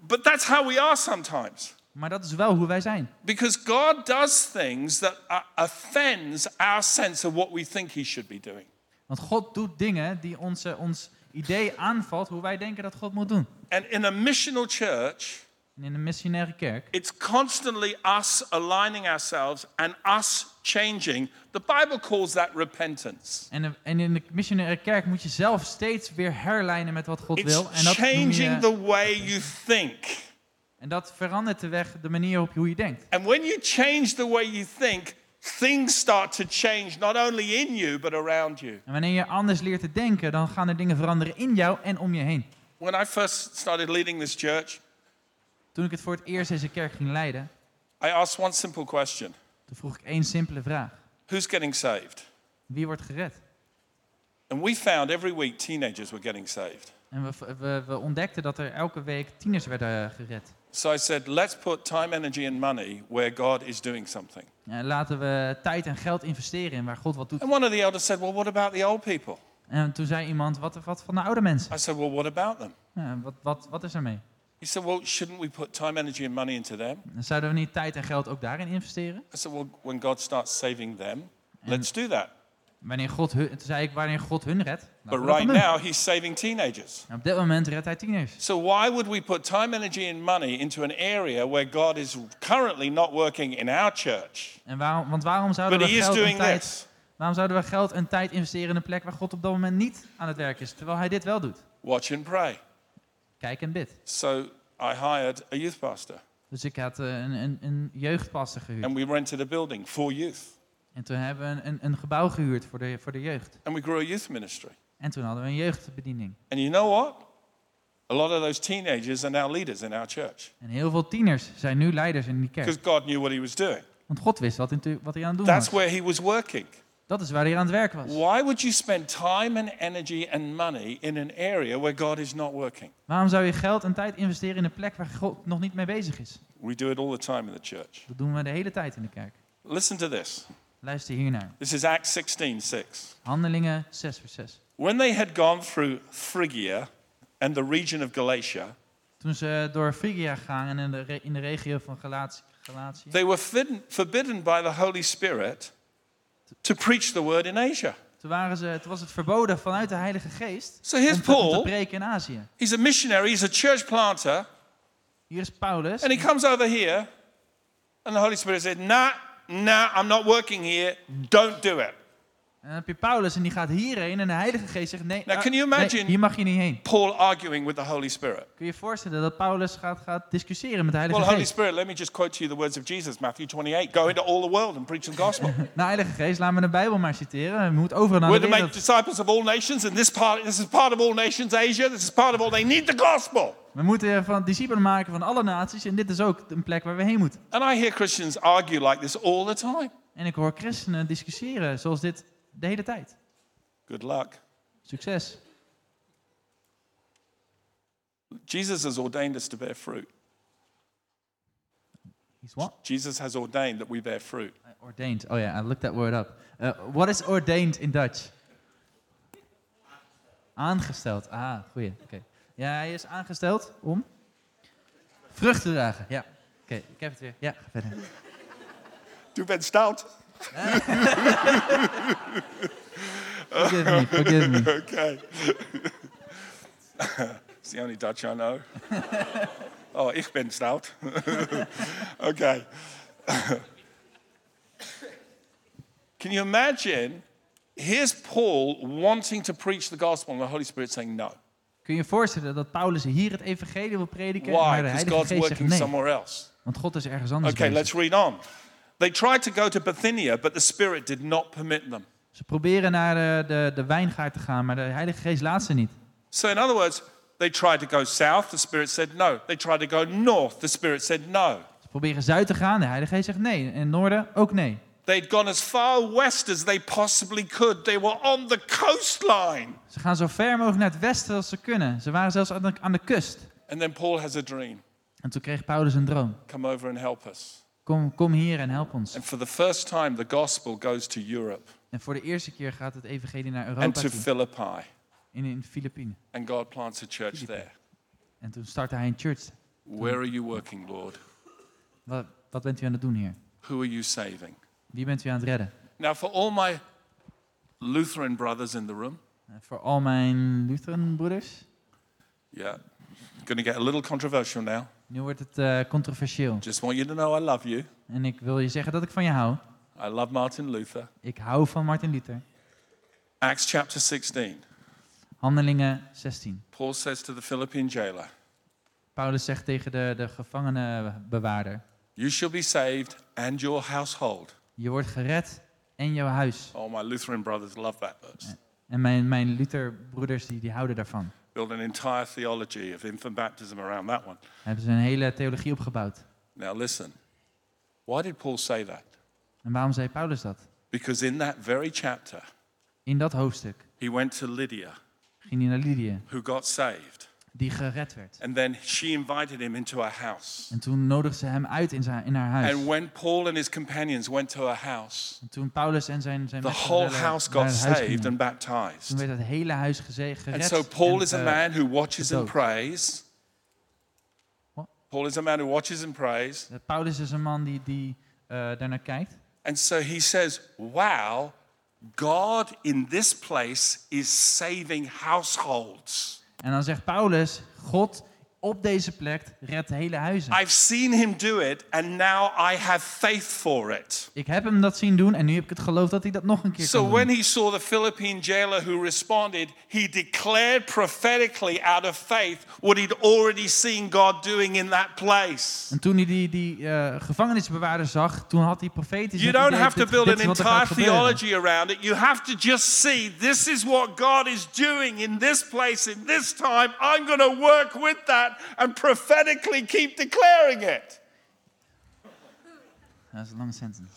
But that's how we are sometimes. Maar dat is wel hoe wij zijn. Because God does things that uh, offends our sense of what we think he should be doing. Want God doet dingen die onze, ons idee aanvalt hoe wij denken dat God moet doen. And in a missional church, En in een missionaire kerk it's constantly us aligning ourselves and us changing. The Bible calls that repentance. En, en in de missionaire kerk moet je zelf steeds weer herlijnen met wat God It's wil. En dat, changing je, the way you think. en dat verandert de weg, de manier op hoe je denkt. And when you change the way you think, things start to change not only in you but around you. En wanneer je anders leert te denken, dan gaan er dingen veranderen in jou en om je heen. When I first started leading this church, Toen ik het voor het eerst deze kerk ging leiden, I asked one simple question Toen vroeg ik één simpele vraag. Who's getting saved? Wie wordt gered? And we found every week teenagers were getting saved. En we, we, we ontdekten dat er elke week tieners werden gered. So I said, let's put time, energy, and money where God is doing something. En laten we tijd en geld investeren in waar God wat doet. And one of the elders said, Well, what about the old people? En toen zei iemand, wat, wat van de oude mensen? I said, Well, what about them? Ja, wat, wat, wat is er mee? He said, Well, shouldn't we put time, energy, and money into them? Zouden we niet tijd en geld ook daarin investeren? I said, Well, when God starts saving them, let's do that. Wanneer God hun, toen zei ik, wanneer God hun redt. laten But right now, He's saving teenagers. En op dit moment redt hij tieners. So why would we put time, energy, and money into an area where God is currently not working in our church? En waarom, want waarom zouden, But we geld en tijd, this. waarom zouden we geld en tijd investeren in een plek waar God op dat moment niet aan het werk is, terwijl hij dit wel doet? Watch and pray. Kijk en bid. So I hired a youth pastor Dus ik had eh, een, een, een jeugdpastor gehuurd. and we rented a building for youth. En toen hebben we een, een, gebouw gehuurd voor de, voor de jeugd. And we grew a youth ministry. En toen hadden we een jeugdbediening. And you know what? A lot of those teenagers are now leaders in our church En heel veel tieners zijn nu leiders in die kerk. because God knew what He was doing. Want God wist wat, in, wat hij aan het doen That's was. where He was working. Dat is waar hij aan het werk was. Why would you spend time and energy and money in an area where God is not working? Waarom zou je geld en tijd investeren in een plek waar God nog niet mee bezig is? We do it all the time in the church. Dat doen we de hele tijd in de kerk. Listen to this. Luister hiernaar. This is Acts 16 6. Handelingen 6 vers 6. When they had gone through Phrygia and the region of Galatia, Toen ze door Phrygia gaan en in de, in de regio van Galatië, Galatië they were forbidden, by the Holy Spirit to preach the word in Asia. toen, waren ze, toen was het verboden vanuit de Heilige Geest So here's om te, om te Paul. preken in Azië. He's a missionary, he's a church planter, Hier is Paulus. and he comes over here, and the Holy Spirit said, Nah, nah, I'm not working here, don't do it. En dan heb je Paulus en die gaat hierheen en de Heilige Geest zegt nee, Now, ah, can you nee, imagine- hier mag je niet heen. Paul arguing with the Holy Spirit. Kun je je voorstellen dat Paulus gaat, gaat discussiëren met de Heilige Well, Holy Geest? Spirit, let me just quote to you the words of Jesus, Matthew 28. Go into all the world and preach the gospel. (laughs) Nou, Heilige Geest, laat me de Bijbel maar citeren. We moeten overal naar We're de to make wereld. disciples of all nations, and this part, this is part of all nations, Asia. This is part of all. They need the gospel. We moeten van discipelen maken van alle naties. En dit is ook een plek waar we heen moeten. And I hear Christians argue like this all the time. En ik hoor christenen discussiëren zoals dit de hele tijd. Good luck. Succes. Jesus has ordained us to bear fruit. He's what? Jesus has ordained that we bear fruit. Ordained. Oh ja, I looked that word up. Uh, what is ordained in Dutch? Aangesteld. Ah, goeie. Oké. Ja, hij is aangesteld om vrucht te dragen. Ja. Oké, ik heb het weer. Ja, ga verder. Du bent stout. Forgive me, forgive me. Okay. it's the only Dutch I know. oh, ich ben stout. okay. Can you imagine? Here's Paul wanting to preach the gospel, and the Holy Spirit saying no. Kun je je voorstellen dat Paulus hier het evangelie wil prediken, Why? maar de Because Heilige God's Geest zegt working nee, somewhere else. want God is ergens anders Okay, bezig. let's read on. They tried to go to Bithynia, but the Spirit did not permit them. Ze proberen naar de, de, de wijngaard te gaan, maar de Heilige Geest laat ze niet. So, in other words, they tried to go south, the Spirit said no. They tried to go north, the Spirit said no. Ze proberen zuid te gaan, de Heilige Geest zegt nee. En noorden ook nee. They'd gone as far west as they possibly could. They were on the coastline. Ze gaan zo ver mogelijk naar het westen als ze kunnen. Ze waren zelfs aan de, aan de kust. And then Paul has a dream En toen kreeg Paulus een droom. come over and help us. Kom, kom hier en help ons. And for the first time, the gospel goes to Europe En voor de eerste keer gaat het evangelie naar and Europa to toe. Philippi. In, in de Filipijnen. And God plants a church there. En toen startte hij een church. Where are you working, Lord? Wat, wat bent u aan het doen hier? Who are you saving? Wie bent u aan het redden? Now, for all my Lutheran brothers in the room, En voor al mijn Lutheran-broeders. yeah, going to get a little controversial now. Nu wordt het eh, controversieel. Just want you to know I love you. En ik wil je zeggen dat ik van je hou. I love Martin Luther. Ik hou van Martin Luther. Acts chapter 16. Handelingen 16. Paul says to the Philippian jailer, Paulus zegt tegen de, de gevangenenbewaarder. You shall be saved and your household. Je wordt gered en jouw huis. Oh, my Lutheran brothers love that verse. En mijn, mijn Lutherbroeders die, die houden daarvan. Build an entire theology of infant baptism around that one. Hebben ze een hele theologie opgebouwd. Now, listen. Why did Paul say that? En waarom zei Paulus dat? Because in that very chapter, In dat hoofdstuk he went to Lydia, ging hij naar Lydia, who got saved. Die gered werd. And then she invited him into her house. En toen nodigde ze hem uit in, zijn, in haar huis. And when Paul and his companions went to her house, En toen Paulus en zijn, zijn the whole house got saved and toen baptized. werd het hele huis gered. And so Paul en, is a eh, man who watches and prays. What? Paul is a man who watches and prays. eh, Paulus is een man die, die eh, daarnaar kijkt. And so he says, Wow, God in this place is saving households. En dan zegt Paulus, God op deze plek redt hele huizen. I've seen him do it, and now I have faith for it. Ik heb hem dat zien doen en nu heb ik het geloof dat hij dat nog een keer So kan when doen. he saw the Philippine jailer who responded, he declared prophetically out of faith what he'd already seen God doing in that place. En toen hij die, die eh, gevangenisbewaarder zag, toen had hij profetisch You don't idee, have to build an entire gebeuren. theology around it. You have to just see this is what God is doing in this place, in this time. I'm going to work with that and prophetically keep declaring it. Dat is een lange sentence.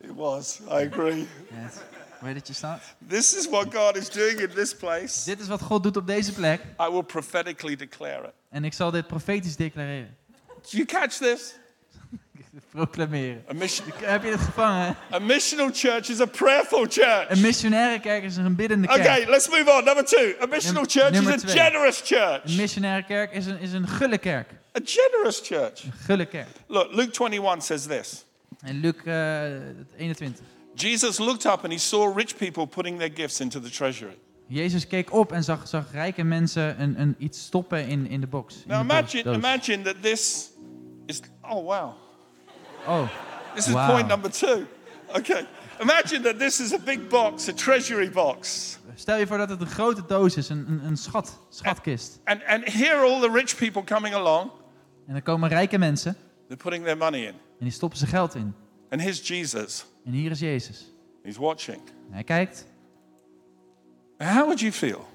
It was, I agree. Yes. Weet dat je staat? This is what God is doing in this place. Dit is wat God doet op deze plek. I will prophetically declare it. En ik zal dit profetisch declareren. Do you catch this? Proclameren. A, mission, Heb je het gevangen? a missional church is a prayerful church. Een missionaire kerk is een biddende kerk. Okay, let's move on. Number two. A missional church is a twee. generous Een church. missionaire kerk is een, is een gulle kerk. A generous church. Een gulle kerk. Look, Luke 21 says this. En Luc eh, 21. Jesus looked up and he saw rich people putting their gifts into the treasury. Jezus keek op en zag, zag rijke mensen een, een, iets stoppen in, in de box. in Now de imagine, doos. imagine that this is. Oh wow, Oh, this is Wow. point number two. Okay, imagine that this is a big box, a treasury box, stel je voor dat het een grote doos is, een, een, een schat, schatkist. and and here are all the rich people coming along. En dan komen rijke mensen They're putting their money in, en die stoppen ze geld in. and here's Jesus. En hier is Jezus. He's watching. En hij kijkt. How would you feel?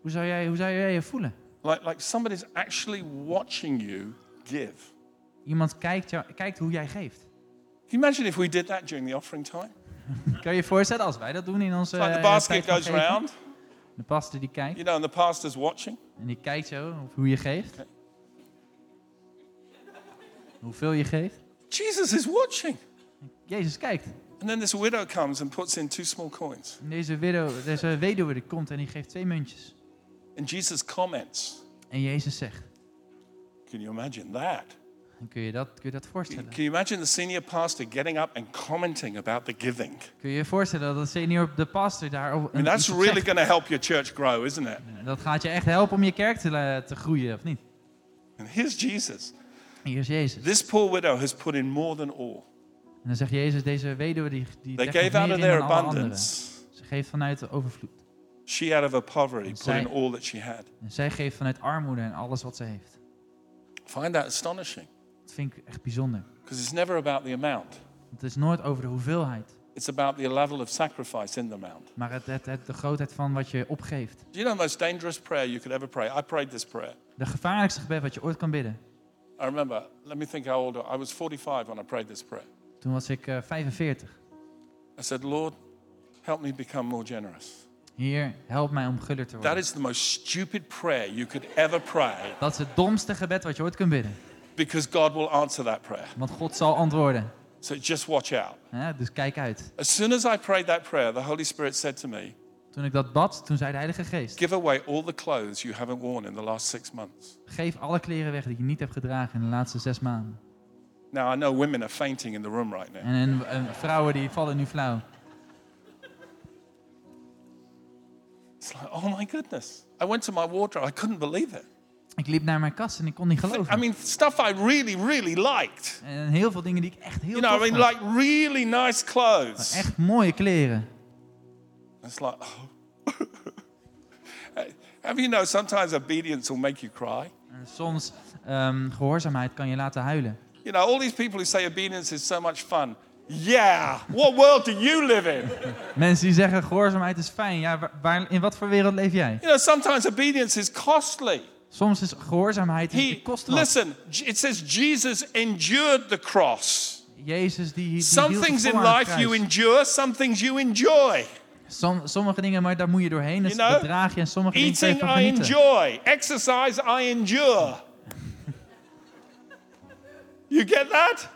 Hoe zou jij hoe zou jij je voelen? Like like somebody's actually watching you give. Iemand kijkt, jou, kijkt hoe jij geeft. Can you imagine if we did that during the offering time? (laughs) Kan je je voorstellen als wij dat doen in onze It's like the eh, basket goes geven? round, De pastor die kijkt you know, and the pastor's watching. en die kijkt zo hoe je geeft. Hoeveel je geeft. Jesus is watching. Jezus kijkt. And then this widow comes and puts in two small coins. En deze, widow, deze weduwe die komt en die geeft twee muntjes. And Jesus comments. En Jezus zegt. Can you imagine that? Kun je dat, kun je dat Can voorstellen? you imagine the senior pastor getting up and commenting about the giving? Kun je je voorstellen dat de senior de pastor daar over I mean, that's really going to help your church grow, isn't it? Dat gaat je echt helpen om je kerk te, te groeien, of niet? And here's Jesus. Hier is Jezus. This poor widow has put in more than all. En dan zegt Jezus, deze weduwe die, die They gave out of their abundance. Ze geeft vanuit de overvloed. She, out of her poverty, put in all that she had. En zij geeft vanuit armoede en alles wat ze heeft. Find that astonishing Dat vind ik echt bijzonder. because it's never about the amount. Het is nooit over de hoeveelheid, It's about the level of sacrifice in the amount. maar het, het, het- de grootheid van wat je opgeeft. Do you know the most dangerous prayer you could ever pray? I prayed this prayer. De gevaarlijkste gebed wat je ooit kan bidden. I remember, let me think how old I was 45 when I prayed this prayer. Toen was ik eh, 45. I said, Lord, help me become more generous. Heer, help mij om guller te That worden. is the most stupid prayer you could ever pray Dat is het domste gebed wat je ooit kunt bidden. Because God will answer that prayer. Want God zal antwoorden. So just watch out. Ja, dus kijk uit. As soon as I prayed that prayer, the Holy Spirit said to me, Toen ik dat bad, toen zei de Heilige Geest: Give away all the clothes you haven't worn in the last six months. Geef alle kleren weg die je niet hebt gedragen in de laatste zes maanden. Now, I know women are fainting in the room right now. En, en, en vrouwen die vallen nu flauw. It's like, oh my goodness. I went to my wardrobe, I couldn't believe it. Ik liep naar mijn kast en ik kon niet I geloven. mean, stuff I really, really liked. En heel veel dingen die ik echt heel You know, I mean, vond. like really nice clothes. Echt mooie kleren. It's like, oh. (laughs) Have you know sometimes obedience will make you cry? En soms ehm, gehoorzaamheid kan je laten huilen. You know, all these people who say obedience is so much fun. Yeah, what world do you live in? (laughs) Mensen die zeggen gehoorzaamheid is fijn. Ja, waar- in wat voor wereld leef jij? You know, sometimes obedience is costly. Soms is gehoorzaamheid He, kost wat. listen, it says Jesus endured the cross. Jezus die, die Some things in life you endure, some things you enjoy. Som- sommige dingen, maar daar moet je doorheen. Dat, You know, draag je. En sommige dingen kun je Eating, van I genieten. enjoy. Exercise, I endure. (laughs) you get that?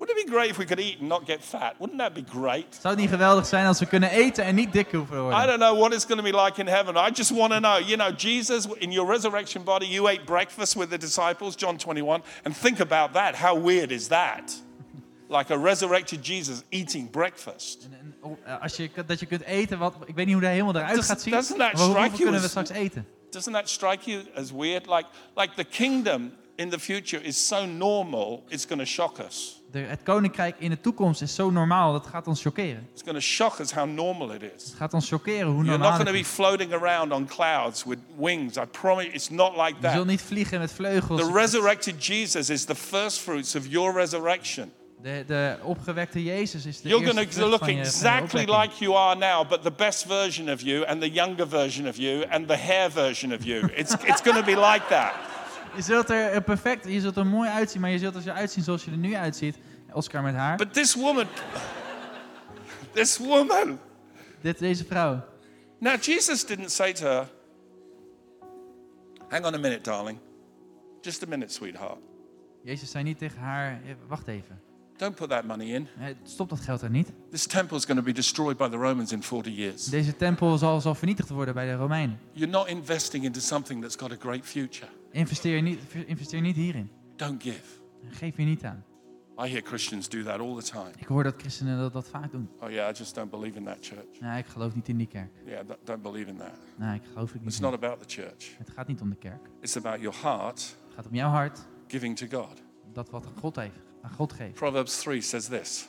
Wouldn't it be great if we could eat and not get fat? Wouldn't that be great? Zou het niet geweldig zijn als we kunnen eten en niet dik hoeven I worden? don't know what it's going to be like in heaven. I just want to know. You know, Jesus, in your resurrection body, you ate breakfast with the disciples, John 21. And think about that. How weird is that? (laughs) Like a resurrected Jesus eating breakfast. En- en, oh, eh, Als je, dat je kunt eten, wat, ik weet niet hoe de hemel eruit Does- gaat zien. doesn't that Maar hoeveel you kunnen we as- straks eten? Doesn't that strike you as weird? Like, like the kingdom in the future is so normal, it's going to shock us. De, het koninkrijk in de toekomst is zo normaal, dat gaat ons chockeren. It's going to shock us how normal it is. Het gaat ons chockeren hoe You're not normaal going to be floating around on clouds with wings. I promise it's not like Je zult that. niet vliegen met vleugels. The resurrected Jesus is the first fruits of your resurrection. De, de opgewekte Jezus is de You're eerste going to look van je, van exactly opwekking. like you are now, but the best version of you and the younger version of you and the hair version of you. It's, it's going to be like that. Je zult er eh, perfect, je zult er mooi uitzien, maar je zult er zo uitzien zoals je er nu uitziet. Oscar met haar. But this woman, this woman, Dit, deze vrouw. Now, Jesus didn't say to her, Hang on a minute, darling. Just a minute, sweetheart. Jezus zei niet tegen haar, eh, wacht even. Don't put that money in. Eh, Stop dat geld er niet. This temple is going to be destroyed by the Romans in 40 years. Deze tempel zal, zal vernietigd worden bij de Romeinen. You're not investing into something that's got a great future. Investeer niet, investeer niet hierin. Don't give. Geef je niet aan. I hear Christians do that all the time. Ik hoor dat christenen dat, dat vaak doen. Oh, yeah, I just don't believe in that church. Nee, ik geloof niet in die kerk. Yeah, don't- believe in that. Nee, ik geloof It's niet. not in. about the church, Het gaat niet om de kerk. it's about your heart Het gaat om jouw hart. giving to God. Dat wat God heeft, aan God geeft. Proverbs 3 says this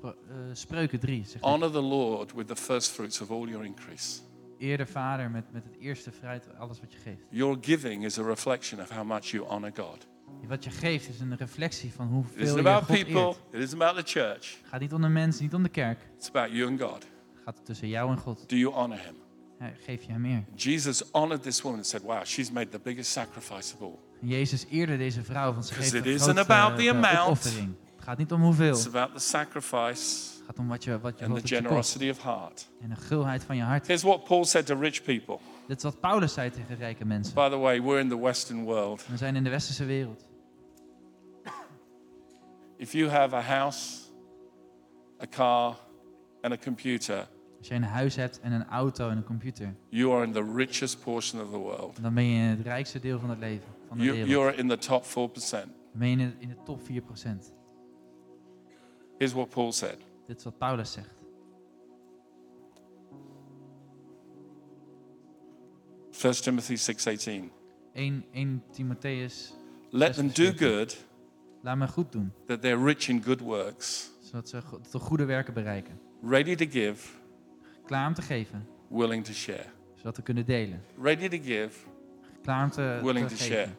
Pro- eh, Spreuken 3 zegt. Honor the Lord with the first fruits of all your increase. Eer de vader met, met het eerste fruit, alles wat je geeft. Your giving is a reflection of how much you honor God. Wat je geeft is een reflectie van hoeveel je about God people, eert. it isn't about the church. Het gaat niet om de mens, niet om de kerk. It's about you and God. Het gaat tussen jou en God. Do you honor him? Geef je hem meer. Jesus honored this woman and said, Wow, she's made the biggest sacrifice of all. Jezus eerde deze vrouw, want ze geeft een grote, about the eh, amount. opoffering. Het gaat niet om hoeveel. It's about the sacrifice Het gaat om wat je, wat je, and the het je kost. generosity of heart. En de gulheid van je hart. Here's what Paul said to rich people. Dit is wat Paulus zei tegen rijke mensen. By the way, we're in the Western world. We zijn in de westerse wereld. If you have a house, a car, and a computer, Als je een huis hebt en een auto en een computer, you are in the richest portion of the world. dan ben je in het rijkste deel van het leven. Van de You, wereld. you're in the top 4%. Dan ben je in de top 4%. Here's what Paul said Dit is wat Paulus zegt. 1 Timothy 6:18. 1, 1 Timotheus, Let them do good, laat me goed doen. that they're rich in good works, Zodat ze de goede werken bereiken. ready to give, Klaar om te geven, willing to share. zodat we kunnen delen. Ready to give, Klaar om te, willing te to geven. share.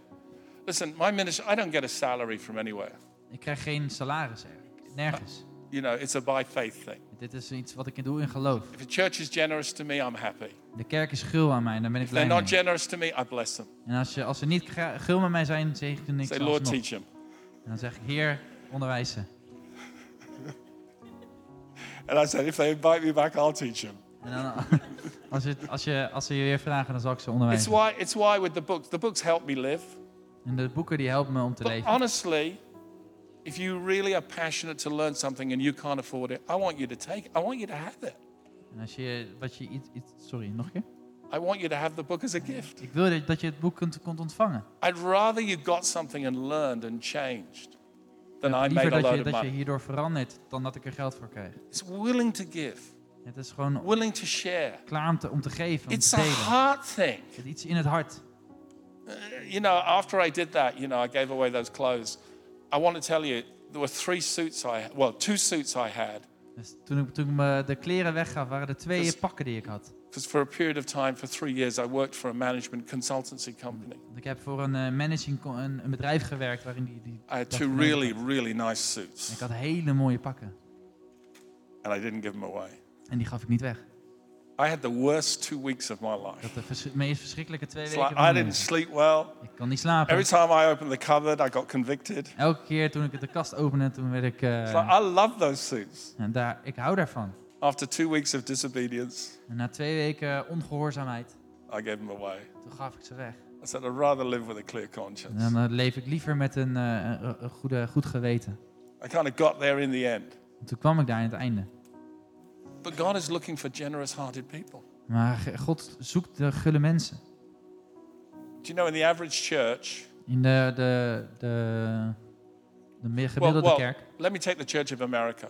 Listen, my ministry, I don't get a salary from anywhere. Ik krijg geen salaris, er- nergens. You know, it's a by faith thing. Dit is iets wat ik doe in geloof. If a church is generous to me, I'm happy. De kerk is gul aan mij daar ben ik If they're blij not generous to me, I bless them. En als, je, als ze niet gul met mij zijn, zegen ik Say, ze Lord, alsnog. teach them. En dan zeg ik, Heer, onderwijs (laughs) ze. And I said, if they invite me back, I'll teach them. En dan, (laughs) als, je, als, je, als ze je weer vragen, dan zal ik ze It's onderwijzen. why, it's why with the books, the books help me live. En de boeken die helpen me om te But leven. honestly, if you really are passionate to learn something and you can't afford it, I want you to take it. I want you to have it. En als je, wat je iets, iets... Sorry, nog een keer? I want you to have the book as a gift. Ik wil dat- je het boek kunt, kunt ontvangen. I'd rather you got something and learned and changed than I made a load of dat je money. hierdoor verandert, dan dat ik er geld voor krijg. It's willing to give, Het is gewoon willing to share. klaar om te, om te geven, om It's te a delen. heart thing. Het is iets in het hart. Uh, you know, after I did that, you know, I gave away those clothes. I want to tell you, there were three suits I. Well, two suits I had. Dus toen ik, toen ik me de kleren weggaf, waren er twee pakken die ik had. Because for a period of time, for three years, I worked for a management consultancy company. Ik heb voor een eh, managing een, een bedrijf gewerkt waarin die. die I had two really, had. really nice En suits, Ik had hele mooie pakken. and I didn't give them away. En die gaf ik niet weg. I had the worst two weeks of my life. Dat de vers- meest verschrikkelijke twee weken like I didn't sleep well. Ik kan niet slapen. Every time I opened the cupboard, I got convicted. Elke keer toen ik de kast opende, toen werd ik... It's like I love those suits. en daar, ik hou daarvan. After two weeks of disobedience, En na twee weken ongehoorzaamheid, I gave them away. toen gaf ik ze weg. I said, I'd rather live with a clear En conscience. dan eh, leef ik liever met een, een, een goede, goed geweten. I kind of got there in the end. En toen kwam ik daar in het einde. But God is looking for generous hearted people. Maar God zoekt de gulle mensen. Do you know, in the average church, In de, de, de, de meer well, gemiddelde well, kerk. let me take the Church of America.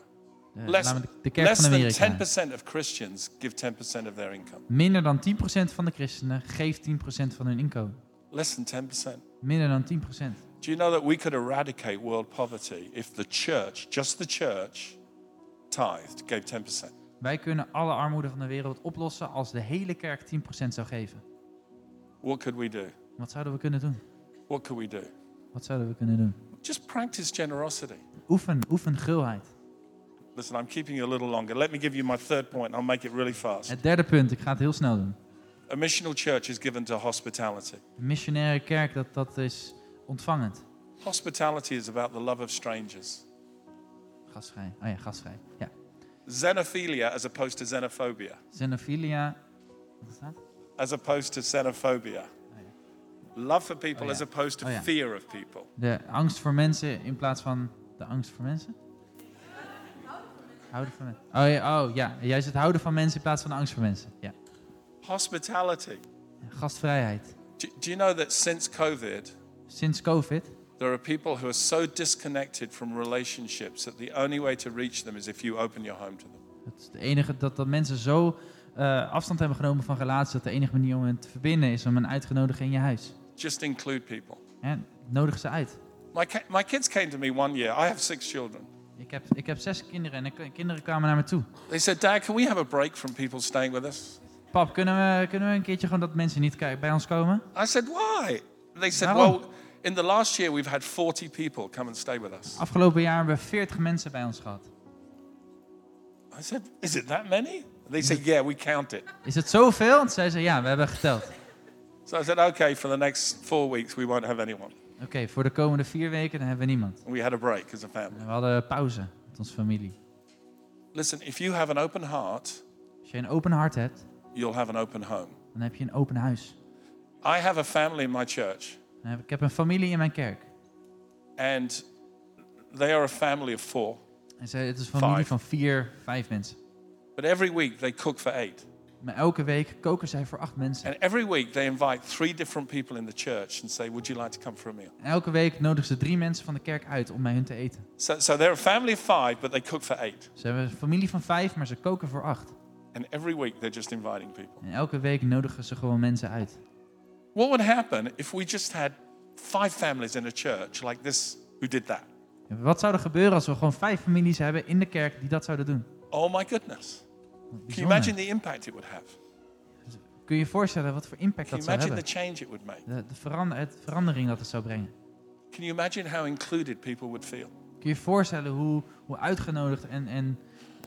De, less- de, kerk Less van than Amerika. 10% of Christians give 10% of their income. Minder dan 10% van de christenen geeft 10% van hun inkomen. Less than 10%. Minder dan 10%. Do you know that we could eradicate world poverty if the church, just the church, tithed, gave 10%? Wij kunnen alle armoede van de wereld oplossen als de hele kerk 10% zou geven. What could we do? Wat zouden we kunnen doen? What could we do? Wat zouden we kunnen doen? Just practice generosity. Oefen, oefen gulheid. Listen, I'm keeping you a little longer. Let me give you my third point. I'll make it really fast. Het derde punt, ik ga het heel snel doen. A missional church is given to hospitality. Een missionaire kerk, dat, dat is ontvangend. Hospitality is about the love of strangers. Gastvrij. Oh ja, gastvrij. Ja. Xenophilia as opposed to xenophobia. Xenophilia. Wat is dat? As opposed to xenophobia. Love for people Oh, as opposed to Oh, fear of people. De angst voor mensen in plaats van de angst voor mensen? Houden van mensen. Oh ja, oh, ja. juist het houden van mensen in plaats van de angst voor mensen. Ja. Hospitality. Gastvrijheid. Do, do you know that since COVID, Sinds COVID there are people who are so disconnected from relationships that the only way to reach them is if you open your home to them? Het is de enige dat, dat mensen zo eh, afstand hebben genomen van relaties dat de enige manier om hen te verbinden is om hen uit te nodigen in je huis. Just include people. Hè, nodig ze uit. My, my kids came to me one year. I have six children. Ik heb, ik heb zes kinderen en de kinderen kwamen naar me toe. They said, Dad, can we have a break from people staying with us? Pap, kunnen we, kunnen we een keertje gewoon dat mensen niet bij ons komen? I said, Why? They said, Waarom? Well, in the last year, we've had 40 people come and stay with us. Afgelopen jaar hebben we 40 mensen bij ons gehad. I said, Is it that many? They said, Yeah, we count it. Is het zoveel? En zei ze, ja, we hebben geteld. So I said, Okay, for the next four weeks, we won't have anyone. Oké, voor de komende vier weken dan hebben we niemand. And we had a break as a family. En we hadden pauze met onze familie. Listen, if you have an open heart, Als je een open hart hebt, you'll have an open home. dan heb je een open huis. I have a family in my church, Ik heb een familie in mijn kerk. and they are a family of four. En ze, het is een familie Five. van vier, vijf mensen. But every week, they cook for eight. Maar elke week koken zij voor acht mensen. And every week, they invite three different people in the church and say, Would you like to come for a meal? En elke week nodigen ze drie mensen van de kerk uit om bij hun te eten. So, so they're a family of five, but they cook for eight. Ze hebben een familie van vijf, maar ze koken voor acht. And every week, they're just inviting people. En elke week nodigen ze gewoon mensen uit. What would happen if we just had five families in a church like this who did that? Wat zou er gebeuren als we gewoon vijf families hebben in de kerk die dat zouden doen? Oh my goodness. Can you imagine the impact it would have? Kun je je voorstellen wat voor impact Can dat you zou imagine the hebben? change it would make? De, de verander, het verandering dat het zou brengen. Can you imagine how included people would feel? Kun je je voorstellen hoe, hoe uitgenodigd en, en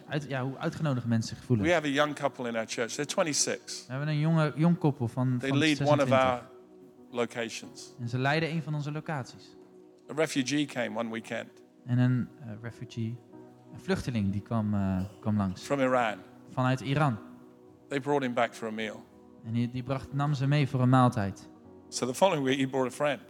uit, ja, hoe uitgenodigd mensen zich voelen? We have a young couple in our church. They're 26. We hebben een jonge, jong koppel van, They van lead one of 26. our locations. En ze leiden een van onze locaties. A refugee came one weekend En een eh, refugee, een vluchteling, die kwam, eh, kwam langs. from Iran. Vanuit Iran. They brought him back for a meal. En die, die bracht, nam ze mee voor een maaltijd. So the following week, he brought a friend.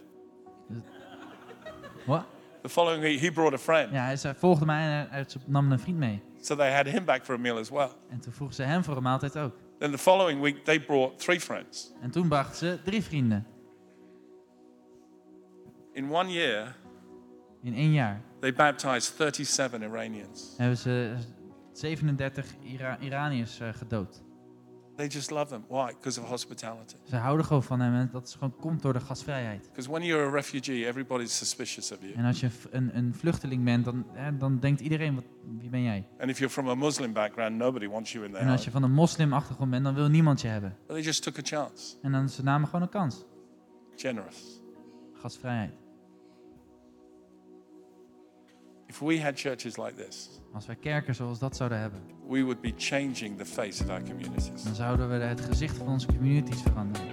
Wat? The following week, he brought a friend. Ja, hij volgde mij en hij nam een vriend mee. So they had him back for a meal as well. En toen vroeg ze hem voor een maaltijd ook. Then the following week, they brought three friends. En toen bracht ze drie vrienden. In one year, In één jaar they baptized 37 Iranians. hebben ze 37 Ira Iraniërs eh, gedood. They just love them. Why? Because of hospitality. Ze houden gewoon van hem en dat is gewoon komt door de gastvrijheid. Because when you're a refugee, everybody's suspicious of you. En als je een, een vluchteling bent, dan, dan denkt iedereen, wat, wie ben jij? And if you're from a Muslim background, nobody wants you in their En als je van een moslimachtergrond bent, dan wil niemand je hebben. But they just took a chance. En dan ze namen gewoon een kans. Generous. Gastvrijheid. If we had churches like this, Als wij kerken zoals dat zouden hebben, we would be changing the face of our communities. dan zouden we het gezicht van onze communities veranderen.